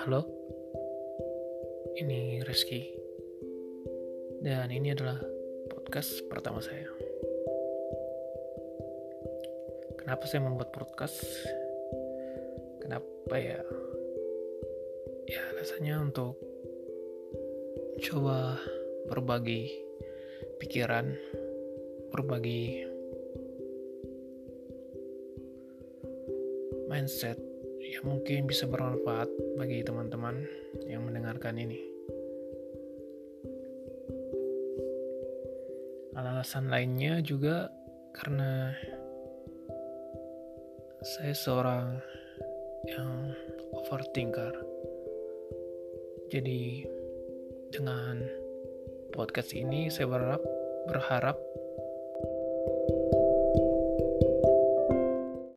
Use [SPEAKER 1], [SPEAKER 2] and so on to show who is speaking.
[SPEAKER 1] Halo, ini Rizky, dan ini adalah podcast pertama saya. Kenapa saya membuat podcast? Kenapa ya? Ya, rasanya untuk coba berbagi pikiran, berbagi mindset yang mungkin bisa bermanfaat bagi teman-teman yang mendengarkan ini. Alasan lainnya juga karena saya seorang yang overthinker. Jadi dengan podcast ini saya berharap berharap